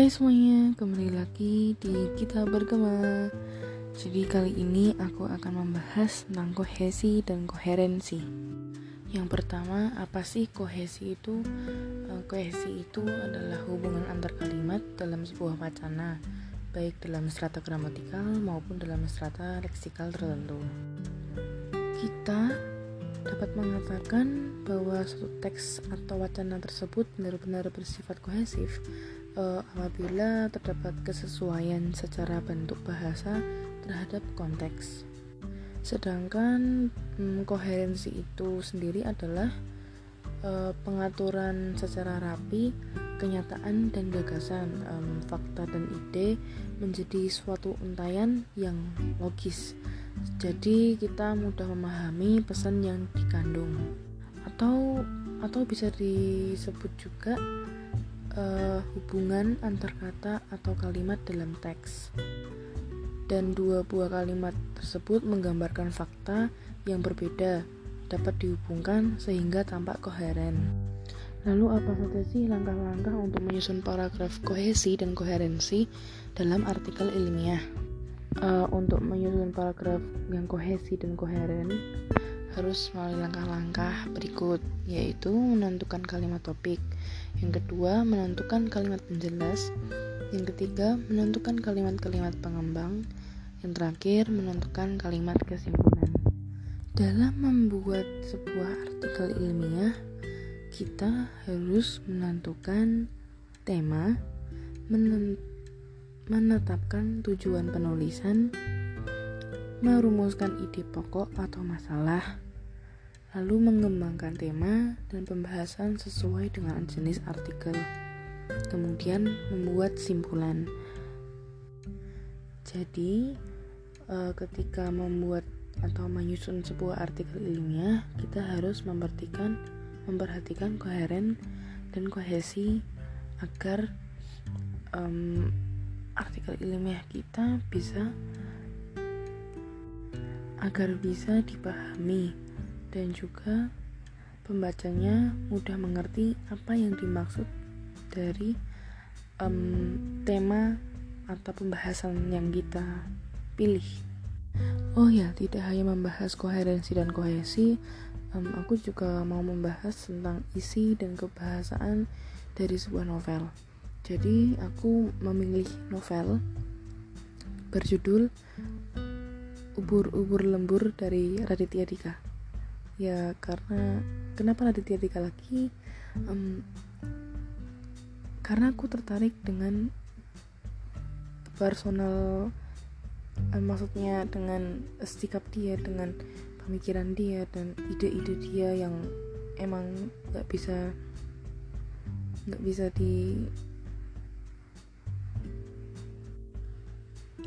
Hai semuanya, kembali lagi di Kita Bergema. Jadi kali ini aku akan membahas tentang kohesi dan koherensi. Yang pertama, apa sih kohesi itu? Eh, kohesi itu adalah hubungan antar kalimat dalam sebuah wacana Baik dalam strata gramatikal maupun dalam strata leksikal tertentu. Kita dapat mengatakan bahwa suatu teks atau wacana tersebut benar-benar bersifat kohesif uh, apabila terdapat kesesuaian secara bentuk bahasa terhadap konteks. Sedangkan hmm, koherensi itu sendiri adalah uh, pengaturan secara rapi kenyataan dan gagasan, um, fakta dan ide menjadi suatu untayan yang logis. Jadi kita mudah memahami pesan yang dikandung. Atau atau bisa disebut juga uh, hubungan antar kata atau kalimat dalam teks dan dua buah kalimat tersebut menggambarkan fakta yang berbeda dapat dihubungkan sehingga tampak koheren. Lalu apa saja sih langkah-langkah untuk menyusun paragraf kohesi dan koherensi dalam artikel ilmiah? uh, untuk menyusun paragraf yang kohesi dan koheren harus melalui langkah-langkah berikut yaitu menentukan kalimat topik yang kedua menentukan kalimat penjelas yang ketiga menentukan kalimat-kalimat pengembang. Yang terakhir menentukan kalimat kesimpulan. Dalam membuat sebuah artikel ilmiah kita harus menentukan tema menetapkan tujuan penulisan, merumuskan ide pokok atau masalah, lalu mengembangkan tema dan pembahasan sesuai dengan jenis artikel, kemudian membuat simpulan. Jadi, eh, ketika membuat atau menyusun sebuah artikel ilmiah, kita harus memperhatikan memperhatikan koheren dan kohesi agar um, artikel ilmiah kita bisa agar bisa dipahami dan juga pembacanya mudah mengerti apa yang dimaksud dari um, tema atau pembahasan yang kita pilih. Oh ya, tidak hanya membahas koherensi dan kohesi, um, aku juga mau membahas tentang isi dan kebahasaan dari sebuah novel. Jadi aku memilih novel berjudul Ubur-ubur lembur dari Raditya Dika. Ya karena kenapa Raditya Dika lagi? Um, karena aku tertarik dengan personal um, maksudnya dengan sikap dia dengan pemikiran dia dan ide-ide dia yang emang nggak bisa nggak bisa di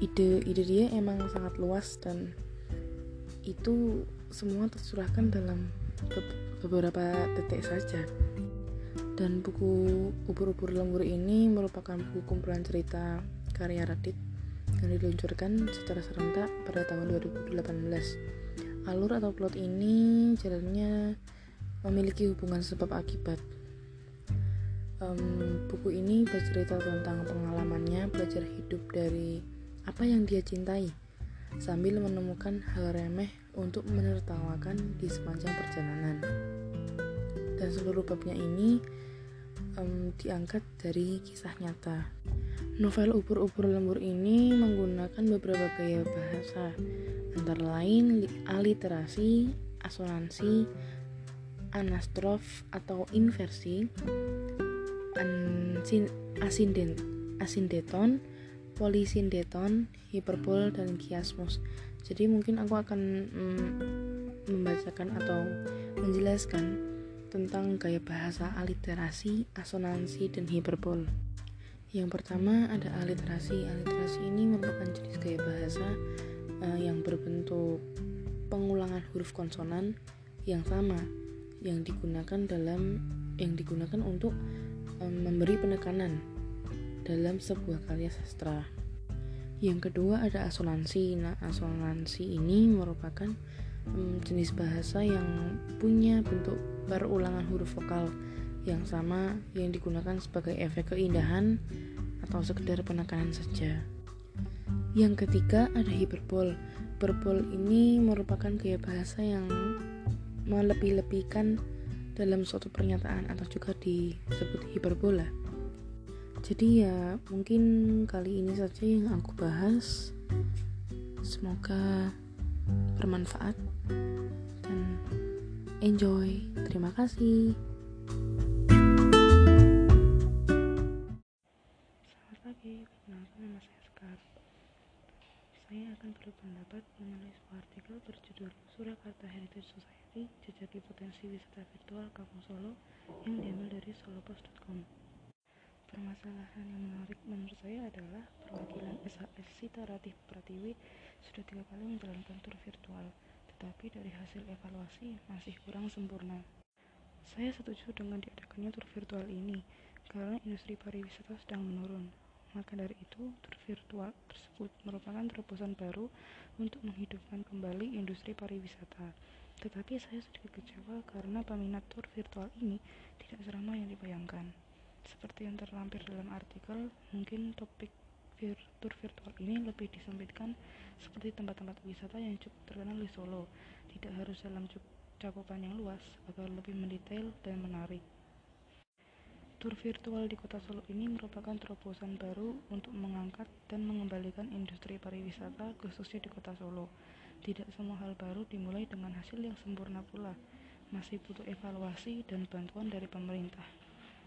ide-ide dia emang sangat luas dan itu semua tercurahkan dalam beberapa detik saja. Dan buku ubur-ubur lembur ini merupakan buku kumpulan cerita karya Radit yang diluncurkan secara serentak pada tahun 2018 alur atau plot ini jalannya memiliki hubungan sebab akibat. Um, buku ini bercerita tentang pengalamannya belajar hidup dari apa yang dia cintai, sambil menemukan hal remeh untuk menertawakan di sepanjang perjalanan. Dan seluruh babnya ini um, diangkat dari kisah nyata. Novel Ubur-Ubur Lembur ini menggunakan beberapa gaya bahasa, antara lain aliterasi, asonansi, anastrof atau inversi, ansin, asinden, asindeton, polisindeton, hiperbol, dan kiasmus. Jadi mungkin aku akan mm, membacakan atau menjelaskan tentang gaya bahasa aliterasi, asonansi, dan hiperbol. Yang pertama ada aliterasi. Aliterasi ini merupakan jenis gaya bahasa uh, yang berbentuk pengulangan huruf konsonan yang sama yang digunakan dalam yang digunakan untuk um, memberi penekanan dalam sebuah karya sastra. Yang kedua ada asonansi. Nah, asonansi ini merupakan um, jenis bahasa yang punya bentuk berulangan huruf vokal yang sama yang digunakan sebagai efek keindahan atau sekedar penekanan saja. Yang ketiga ada hiperbol. Hiperbol ini merupakan gaya bahasa yang melebih-lebihkan dalam suatu pernyataan atau juga disebut hiperbola. Jadi ya mungkin kali ini saja yang aku bahas. Semoga bermanfaat dan enjoy. Terima kasih. Selamat pagi, perkenalkan nama saya Sekar. Saya akan berpendapat menulis sebuah artikel berjudul Surakarta Heritage Society Jejaki Potensi Wisata Virtual Kampung Solo yang diambil dari solopos.com. Permasalahan yang menarik menurut saya adalah perwakilan SAS Sita Ratih Pratiwi sudah tiga kali menjalankan tur virtual, tetapi dari hasil evaluasi masih kurang sempurna. Saya setuju dengan diadakannya tur virtual ini karena industri pariwisata sedang menurun. Maka dari itu, tur virtual tersebut merupakan terobosan baru untuk menghidupkan kembali industri pariwisata. Tetapi saya sedikit kecewa karena peminat tur virtual ini tidak seramai yang dibayangkan. Seperti yang terlampir dalam artikel, mungkin topik tur virtual ini lebih disempitkan seperti tempat-tempat wisata yang cukup terkenal di Solo, tidak harus dalam cakupan yang luas agar lebih mendetail dan menarik. Tur virtual di kota Solo ini merupakan terobosan baru untuk mengangkat dan mengembalikan industri pariwisata khususnya di kota Solo. Tidak semua hal baru dimulai dengan hasil yang sempurna pula, masih butuh evaluasi dan bantuan dari pemerintah.